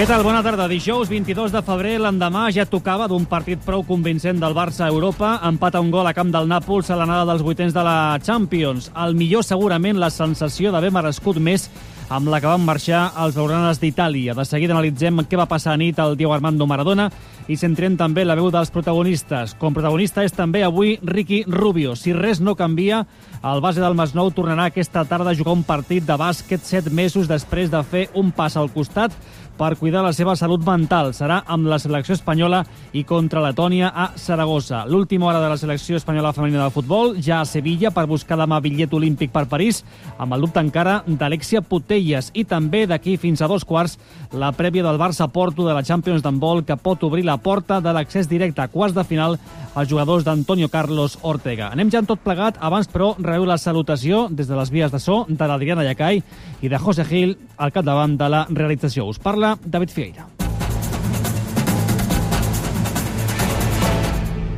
Què tal? Bona tarda. Dijous 22 de febrer, l'endemà ja tocava d'un partit prou convincent del Barça a Europa. Empat a un gol a camp del Nàpols a l'anada dels vuitens de la Champions. El millor, segurament, la sensació d'haver merescut més amb la que van marxar els blaugranes d'Itàlia. De seguida analitzem què va passar a nit al Diego Armando Maradona i centrem també la veu dels protagonistes. Com protagonista és també avui Ricky Rubio. Si res no canvia, el base del Masnou tornarà aquesta tarda a jugar un partit de bàsquet set mesos després de fer un pas al costat per cuidar la seva salut mental. Serà amb la selecció espanyola i contra Letònia a Saragossa. L'última hora de la selecció espanyola femenina de futbol, ja a Sevilla, per buscar demà bitllet olímpic per París, amb el dubte encara d'Alexia Putelles. I també d'aquí fins a dos quarts, la prèvia del Barça-Porto de la Champions d'handbol, que pot obrir la porta de l'accés directe a quarts de final als jugadors d'Antonio Carlos Ortega. Anem ja en tot plegat, abans però rebeu la salutació des de les vies de so de l'Adriana Llacai i de José Gil al capdavant de la realització. Us parla David Fieira.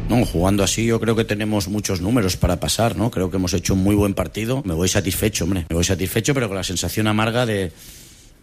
No, jugando así yo creo que tenemos muchos números para pasar, ¿no? Creo que hemos hecho un muy buen partido. Me voy satisfecho, hombre. Me voy satisfecho, pero con la sensación amarga de,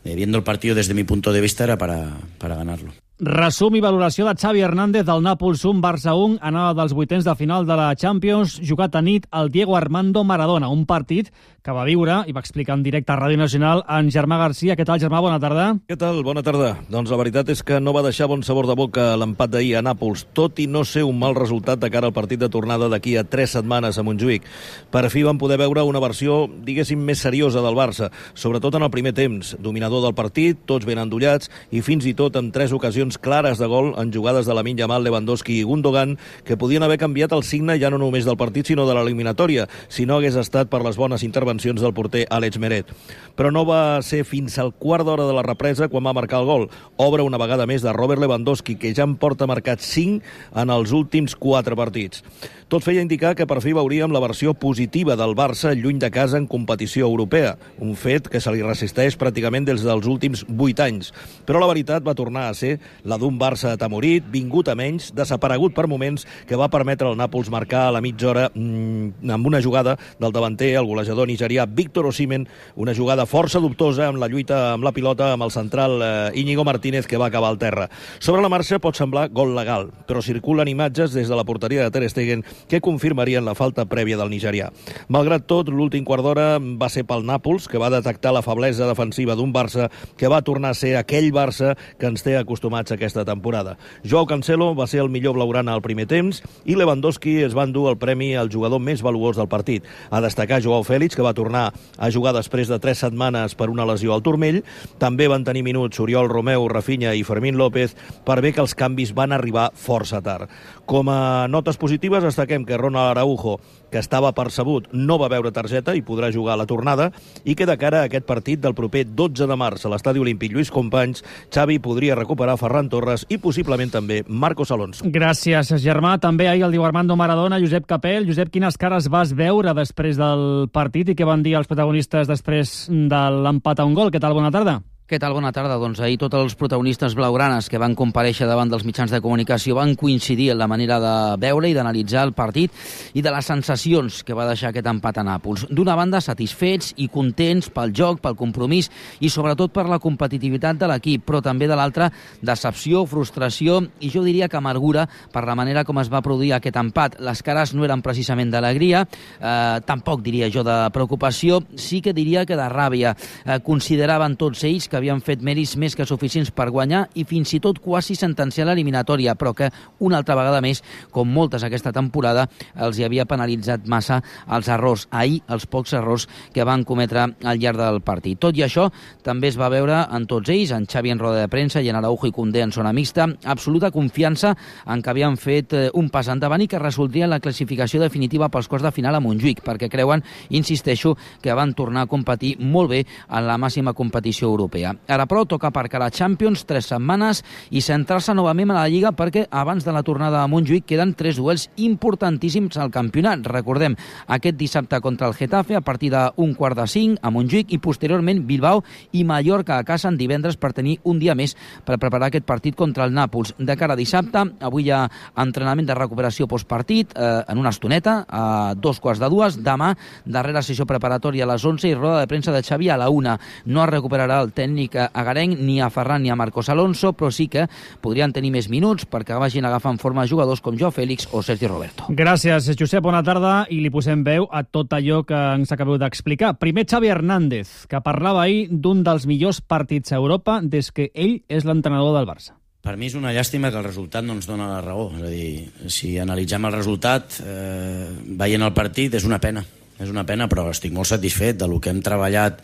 de viendo el partido desde mi punto de vista era para, para ganarlo. Resum i valoració de Xavi Hernández del Nàpols 1 Barça 1 anada dels vuitens de final de la Champions jugat a nit el Diego Armando Maradona un partit que va viure i va explicar en directe a Ràdio Nacional en Germà Garcia. Què tal, Germà? Bona tarda. Què tal? Bona tarda. Doncs la veritat és que no va deixar bon sabor de boca l'empat d'ahir a Nàpols, tot i no ser un mal resultat de cara al partit de tornada d'aquí a tres setmanes a Montjuïc. Per fi van poder veure una versió, diguéssim, més seriosa del Barça, sobretot en el primer temps. Dominador del partit, tots ben endollats i fins i tot amb tres ocasions clares de gol en jugades de la Minja Mal, Lewandowski i Gundogan, que podien haver canviat el signe ja no només del partit, sinó de l'eliminatòria, si no hagués estat per les bones intervencions del porter Àlex Meret. Però no va ser fins al quart d'hora de la represa quan va marcar el gol. Obre una vegada més de Robert Lewandowski, que ja en porta marcat 5 en els últims 4 partits. Tot feia indicar que per fi veuríem la versió positiva del Barça lluny de casa en competició europea, un fet que se li resisteix pràcticament des dels últims 8 anys. Però la veritat va tornar a ser la d'un Barça atemorit, vingut a menys, desaparegut per moments, que va permetre al Nàpols marcar a la mitja hora mmm, amb una jugada del davanter, el golejador nigerià Víctor Osimen, una jugada força dubtosa amb la lluita amb la pilota amb el central eh, Íñigo Martínez que va acabar al terra. Sobre la marxa pot semblar gol legal, però circulen imatges des de la porteria de Ter Stegen que confirmarien la falta prèvia del nigerià. Malgrat tot, l'últim quart d'hora va ser pel Nàpols, que va detectar la feblesa defensiva d'un Barça que va tornar a ser aquell Barça que ens té acostumats aquesta temporada. Joao Cancelo va ser el millor blaugrana al primer temps i Lewandowski es va endur el premi al jugador més valuós del partit. A destacar Joao Fèlix, que va tornar a jugar després de tres setmanes per una lesió al turmell. També van tenir minuts Oriol Romeu, Rafinha i Fermín López per bé que els canvis van arribar força tard. Com a notes positives destaquem que Ronald Araujo, que estava percebut, no va veure targeta i podrà jugar a la tornada i que de cara a aquest partit del proper 12 de març a l'Estadi Olímpic Lluís Companys, Xavi podria recuperar Ferran Torres i possiblement també Marcos Alonso. Gràcies, Germà. També ahir el diu Armando Maradona, Josep Capell. Josep, quines cares vas veure després del partit i què van dir els protagonistes després de l'empat a un gol? Què tal? Bona tarda. Què tal? Bona tarda. Doncs ahir tots els protagonistes blaugranes que van compareixer davant dels mitjans de comunicació van coincidir en la manera de veure i d'analitzar el partit i de les sensacions que va deixar aquest empat a Nàpols. D'una banda, satisfets i contents pel joc, pel compromís i sobretot per la competitivitat de l'equip, però també de l'altra, decepció, frustració i jo diria que amargura per la manera com es va produir aquest empat. Les cares no eren precisament d'alegria, eh, tampoc diria jo de preocupació, sí que diria que de ràbia. Eh, consideraven tots ells que havien fet mèrits més que suficients per guanyar i fins i tot quasi sentenciar l'eliminatòria, però que una altra vegada més, com moltes aquesta temporada, els hi havia penalitzat massa els errors. Ahir, els pocs errors que van cometre al llarg del partit. Tot i això, també es va veure en tots ells, en Xavi en roda de premsa i en Araujo i Condé en zona mixta, absoluta confiança en que havien fet un pas endavant i que resultaria la classificació definitiva pels quarts de final a Montjuïc, perquè creuen, insisteixo, que van tornar a competir molt bé en la màxima competició europea. Ara, però, toca aparcar la Champions tres setmanes i centrar-se novament a la Lliga perquè abans de la tornada a Montjuïc queden tres duels importantíssims al campionat. Recordem, aquest dissabte contra el Getafe a partir d'un quart de cinc a Montjuïc i posteriorment Bilbao i Mallorca a casa en divendres per tenir un dia més per preparar aquest partit contra el Nàpols. De cara a dissabte, avui hi ha entrenament de recuperació postpartit eh, en una estoneta, a dos quarts de dues. Demà, darrera sessió preparatòria a les 11 i roda de premsa de Xavi a la una. No es recuperarà el tècnic tècnic agarenc ni a Ferran ni a Marcos Alonso, però sí que podrien tenir més minuts perquè vagin agafant forma jugadors com Jo Fèlix o Sergi Roberto. Gràcies, Josep. Bona tarda i li posem veu a tot allò que ens acabeu d'explicar. Primer, Xavi Hernández, que parlava ahir d'un dels millors partits a Europa des que ell és l'entrenador del Barça. Per mi és una llàstima que el resultat no ens dona la raó. És a dir, si analitzem el resultat, eh, veient el partit, és una pena. És una pena, però estic molt satisfet de lo que hem treballat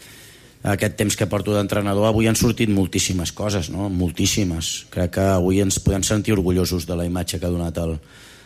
aquest temps que porto d'entrenador. Avui han sortit moltíssimes coses, no? Moltíssimes. Crec que avui ens podem sentir orgullosos de la imatge que ha donat el,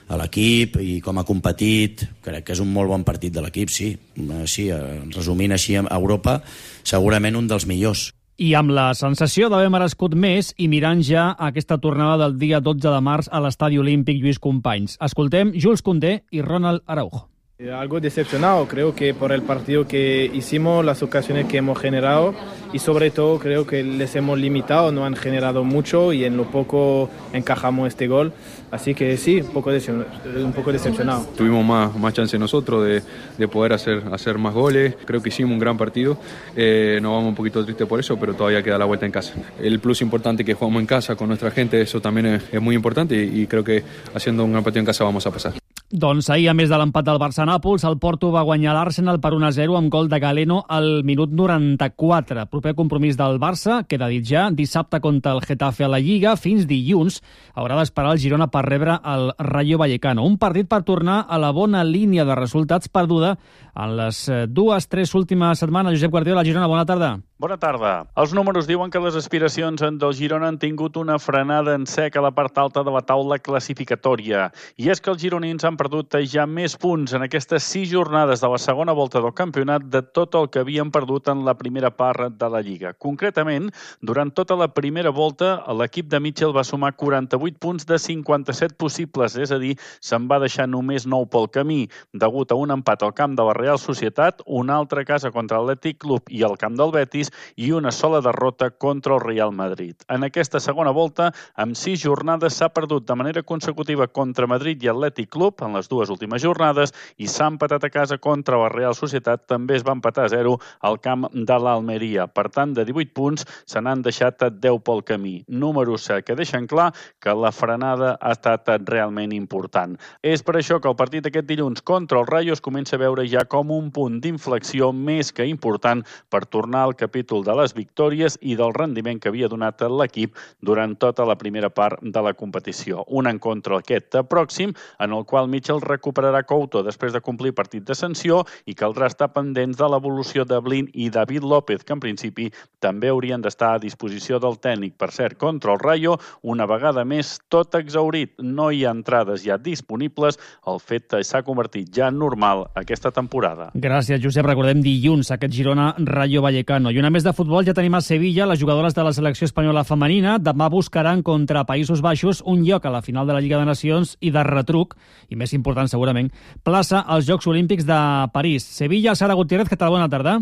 a l'equip i com ha competit. Crec que és un molt bon partit de l'equip, sí. Eh, sí, eh, resumint així, a Europa, segurament un dels millors i amb la sensació d'haver merescut més i mirant ja aquesta tornada del dia 12 de març a l'Estadi Olímpic Lluís Companys. Escoltem Jules Condé i Ronald Araujo. Eh, algo decepcionado, creo que por el partido que hicimos, las ocasiones que hemos generado y sobre todo creo que les hemos limitado, no han generado mucho y en lo poco encajamos este gol. Así que sí, un poco, decepcionado. Tuvimos más, más chance nosotros de, de, poder hacer, hacer más goles, creo que hicimos un gran partido, eh, nos vamos un poquito tristes por eso, pero todavía queda la vuelta en casa. El plus importante que jugamos en casa con nuestra gente, eso también es, es muy importante y, y creo que haciendo un gran partido en casa vamos a pasar. Doncs ahir, a més de l'empat del Barça-Nàpols, el Porto va guanyar l'Arsenal per 1-0 amb gol de Galeno al minut 94. Proper compromís del Barça, queda dit ja, dissabte contra el Getafe a la Lliga, fins dilluns haurà d'esperar el Girona per rebre el Rayo Vallecano. Un partit per tornar a la bona línia de resultats perduda en les eh, dues, tres últimes setmanes. Josep Guardiola, Girona, bona tarda. Bona tarda. Els números diuen que les aspiracions del Girona han tingut una frenada en sec a la part alta de la taula classificatòria. I és que els gironins han perdut ja més punts en aquestes sis jornades de la segona volta del campionat de tot el que havien perdut en la primera part de la Lliga. Concretament, durant tota la primera volta, l'equip de Mitchell va sumar 48 punts de 57 possibles, és a dir, se'n va deixar només 9 pel camí, degut a un empat al camp de la Real Societat, una altra casa contra l'Atlètic Club i el camp del Betis, i una sola derrota contra el Real Madrid. En aquesta segona volta, amb sis jornades, s'ha perdut de manera consecutiva contra Madrid i Atlètic Club en les dues últimes jornades i s'ha empatat a casa contra la Real Societat. També es va empatar a 0 al camp de l'Almeria. Per tant, de 18 punts se n'han deixat 10 pel camí. Números que deixen clar que la frenada ha estat realment important. És per això que el partit d'aquest dilluns contra el Rayo es comença a veure ja com un punt d'inflexió més que important per tornar al capítol de les victòries i del rendiment que havia donat l'equip durant tota la primera part de la competició. Un encontre aquest pròxim en el qual Mitchell recuperarà Couto després de complir partit de sanció i caldrà estar pendents de l'evolució de Blin i David López, que en principi també haurien d'estar a disposició del tècnic. Per cert, contra el Rayo, una vegada més, tot exaurit. No hi ha entrades ja disponibles. El fet s'ha convertit ja normal aquesta temporada. Gràcies, Josep. Recordem dilluns aquest Girona Rayo Vallecano. I una més de futbol ja tenim a Sevilla les jugadores de la selecció espanyola femenina. Demà buscaran contra Països Baixos un lloc a la final de la Lliga de Nacions i de retruc, i més important segurament, plaça als Jocs Olímpics de París. Sevilla, Sara Gutiérrez, què tal? Bona tarda.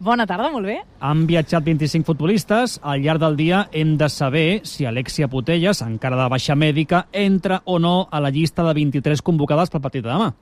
Bona tarda, molt bé. Han viatjat 25 futbolistes. Al llarg del dia hem de saber si Alexia Putelles, encara de baixa mèdica, entra o no a la llista de 23 convocades pel partit de demà.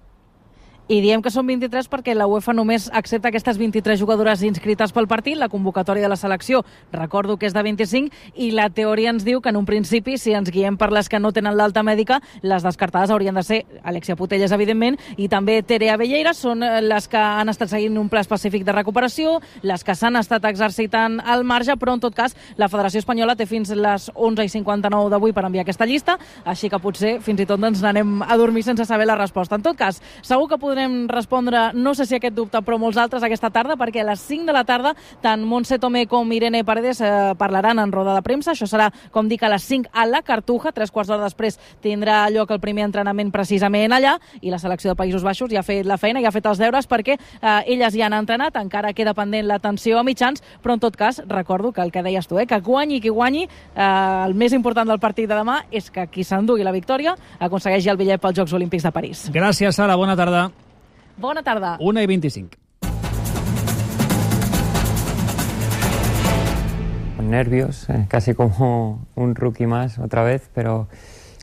I diem que són 23 perquè la UEFA només accepta aquestes 23 jugadores inscrites pel partit. La convocatòria de la selecció, recordo que és de 25, i la teoria ens diu que en un principi, si ens guiem per les que no tenen l'alta mèdica, les descartades haurien de ser Alexia Putelles, evidentment, i també Terea Belleira, són eh, les que han estat seguint un pla específic de recuperació, les que s'han estat exercitant al marge, però en tot cas la Federació Espanyola té fins les 11 i 59 d'avui per enviar aquesta llista, així que potser fins i tot ens n'anem a dormir sense saber la resposta. En tot cas, segur que podrem podrem respondre, no sé si aquest dubte, però molts altres aquesta tarda, perquè a les 5 de la tarda tant Montse Tomé com Irene Paredes eh, parlaran en roda de premsa. Això serà, com dic, a les 5 a la Cartuja. Tres quarts d'hora després tindrà lloc el primer entrenament precisament allà i la selecció de Països Baixos ja ha fet la feina, ja ha fet els deures perquè eh, elles ja han entrenat, encara queda pendent l'atenció a mitjans, però en tot cas recordo que el que deies tu, eh, que guanyi qui guanyi, eh, el més important del partit de demà és que qui s'endugui la victòria aconsegueixi el bitllet pels Jocs Olímpics de París. Gràcies, Sara. Bona tarda. Bona tarda. 1 y 25. Con nervios, eh, casi como un rookie más otra vez, pero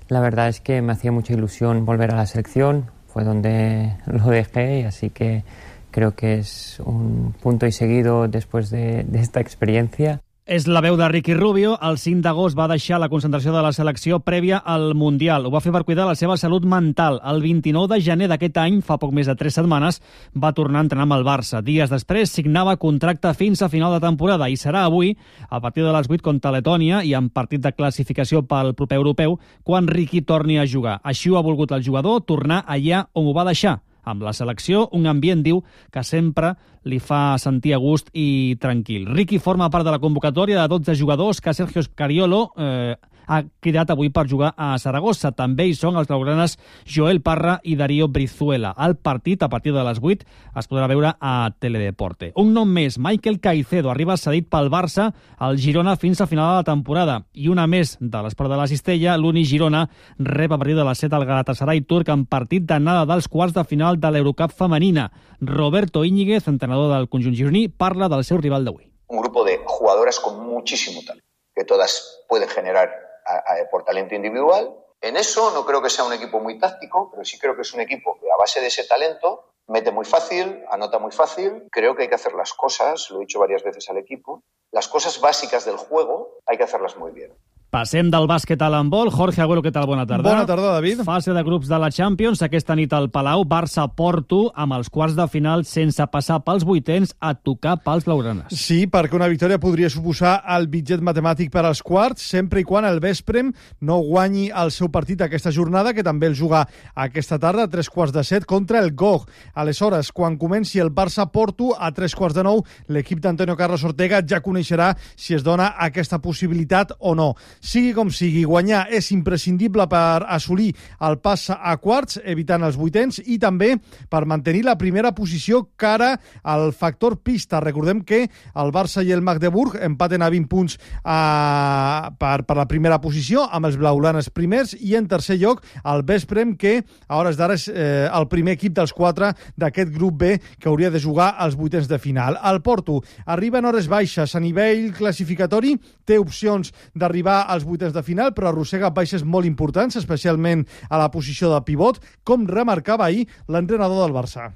la verdad es que me hacía mucha ilusión volver a la selección, fue donde lo dejé, y así que creo que es un punto y seguido después de, de esta experiencia. És la veu de Ricky Rubio. El 5 d'agost va deixar la concentració de la selecció prèvia al Mundial. Ho va fer per cuidar la seva salut mental. El 29 de gener d'aquest any, fa poc més de 3 setmanes, va tornar a entrenar amb el Barça. Dies després signava contracte fins a final de temporada i serà avui, a partir de les 8 contra Letònia i en partit de classificació pel proper europeu, quan Ricky torni a jugar. Així ho ha volgut el jugador, tornar allà on ho va deixar, amb la selecció, un ambient, diu, que sempre li fa sentir a gust i tranquil. Ricky forma part de la convocatòria de 12 jugadors que Sergio Scariolo eh, ha cridat avui per jugar a Saragossa. També hi són els blaugranes Joel Parra i Darío Brizuela. El partit, a partir de les 8, es podrà veure a Teledeporte. Un nom més, Michael Caicedo, arriba cedit pel Barça al Girona fins a final de la temporada. I una més de l'esport de la Cistella, l'Uni Girona rep a partir de les 7 al Galatasaray turc en partit d'anada dels quarts de final de l'Eurocup femenina. Roberto Íñiguez, entrenador del conjunt gironí, parla del seu rival d'avui. Un grupo de jugadoras con muchísimo talento, que todas pueden generar a, por talento individual. En eso no creo que sea un equipo muy táctico, pero sí creo que es un equipo que a base de ese talento mete muy fácil, anota muy fácil. Creo que hay que hacer las cosas, lo he dicho varias veces al equipo, las cosas básicas del juego hay que hacerlas muy bien. Passem del bàsquet a l'handbol. Jorge Agüero, què tal? Bona tarda. Bona tarda, David. Fase de grups de la Champions. Aquesta nit al Palau, Barça-Porto, amb els quarts de final sense passar pels vuitens a tocar pels blaugranes. Sí, perquè una victòria podria suposar el bitget matemàtic per als quarts, sempre i quan el Vesprem no guanyi el seu partit aquesta jornada, que també el juga aquesta tarda a tres quarts de set contra el GOG. Aleshores, quan comenci el Barça-Porto a tres quarts de nou, l'equip d'Antonio Carlos Ortega ja coneixerà si es dona aquesta possibilitat o no. Sigui com sigui, guanyar és imprescindible per assolir el pas a quarts, evitant els vuitens, i també per mantenir la primera posició cara al factor pista. Recordem que el Barça i el Magdeburg empaten a 20 punts a, per, per la primera posició, amb els blaulanes primers, i en tercer lloc el Vesprem, que a hores d'ara és eh, el primer equip dels quatre d'aquest grup B que hauria de jugar als vuitens de final. El Porto arriba en hores baixes a nivell classificatori, té opcions d'arribar als vuitens de final, però arrossega baixes molt importants, especialment a la posició de pivot, com remarcava ahir l'entrenador del Barça.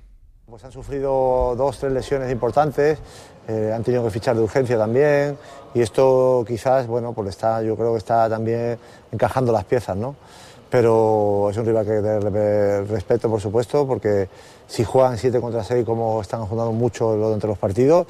Pues han sufrido dos, tres lesiones importantes, eh, han tenido que fichar de urgencia también, y esto quizás, bueno, pues está, yo creo que está también encajando las piezas, ¿no? Pero es un rival que de respeto, por supuesto, porque si juegan 7 contra 6 como están jugando mucho dentro de los partidos,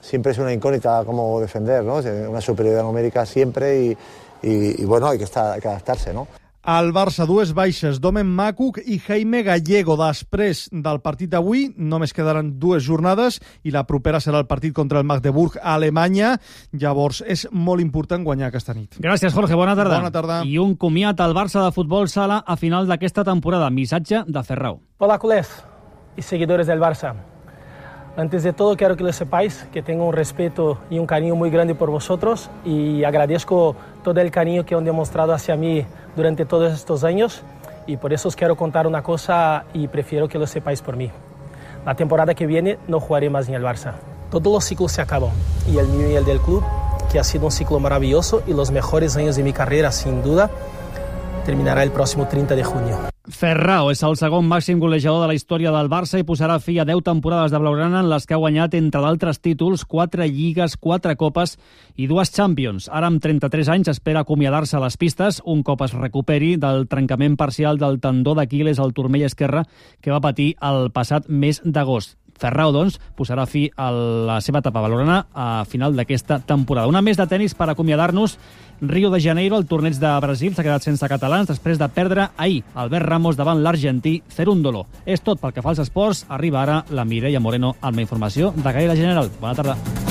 siempre es una incógnita cómo defender, ¿no? Una superioridad numérica siempre y, y, y bueno, hay que, estar, hay que adaptarse, ¿no? Al Barça, dues baixes, Domen Macuc i Jaime Gallego. Després del partit d'avui, només quedaran dues jornades i la propera serà el partit contra el Magdeburg a Alemanya. Llavors, és molt important guanyar aquesta nit. Gràcies, Jorge. Bona tarda. Bona tarda. I un comiat al Barça de futbol sala a final d'aquesta temporada. Missatge de Ferrau. Hola, culés y seguidores del Barça. Antes de todo, quiero que lo sepáis, que tengo un respeto y un cariño muy grande por vosotros y agradezco todo el cariño que han demostrado hacia mí durante todos estos años y por eso os quiero contar una cosa y prefiero que lo sepáis por mí. La temporada que viene no jugaré más en el Barça. Todos los ciclos se acaban y el mío y el del club, que ha sido un ciclo maravilloso y los mejores años de mi carrera sin duda, terminarà el pròxim 30 de junio. Ferrao és el segon màxim golejador de la història del Barça i posarà fi a 10 temporades de Blaugrana en les que ha guanyat, entre d'altres títols, 4 lligues, 4 copes i dues Champions. Ara, amb 33 anys, espera acomiadar-se a les pistes un cop es recuperi del trencament parcial del tendó d'Aquiles al turmell esquerre que va patir el passat mes d'agost. Ferrao, doncs, posarà fi a la seva etapa valorana a final d'aquesta temporada. Una més de tennis per acomiadar-nos. Rio de Janeiro, el torneig de Brasil, s'ha quedat sense catalans després de perdre ahir Albert Ramos davant l'argentí Cerúndolo. És tot pel que fa als esports. Arriba ara la Mireia Moreno amb la informació de Gaire General. Bona tarda.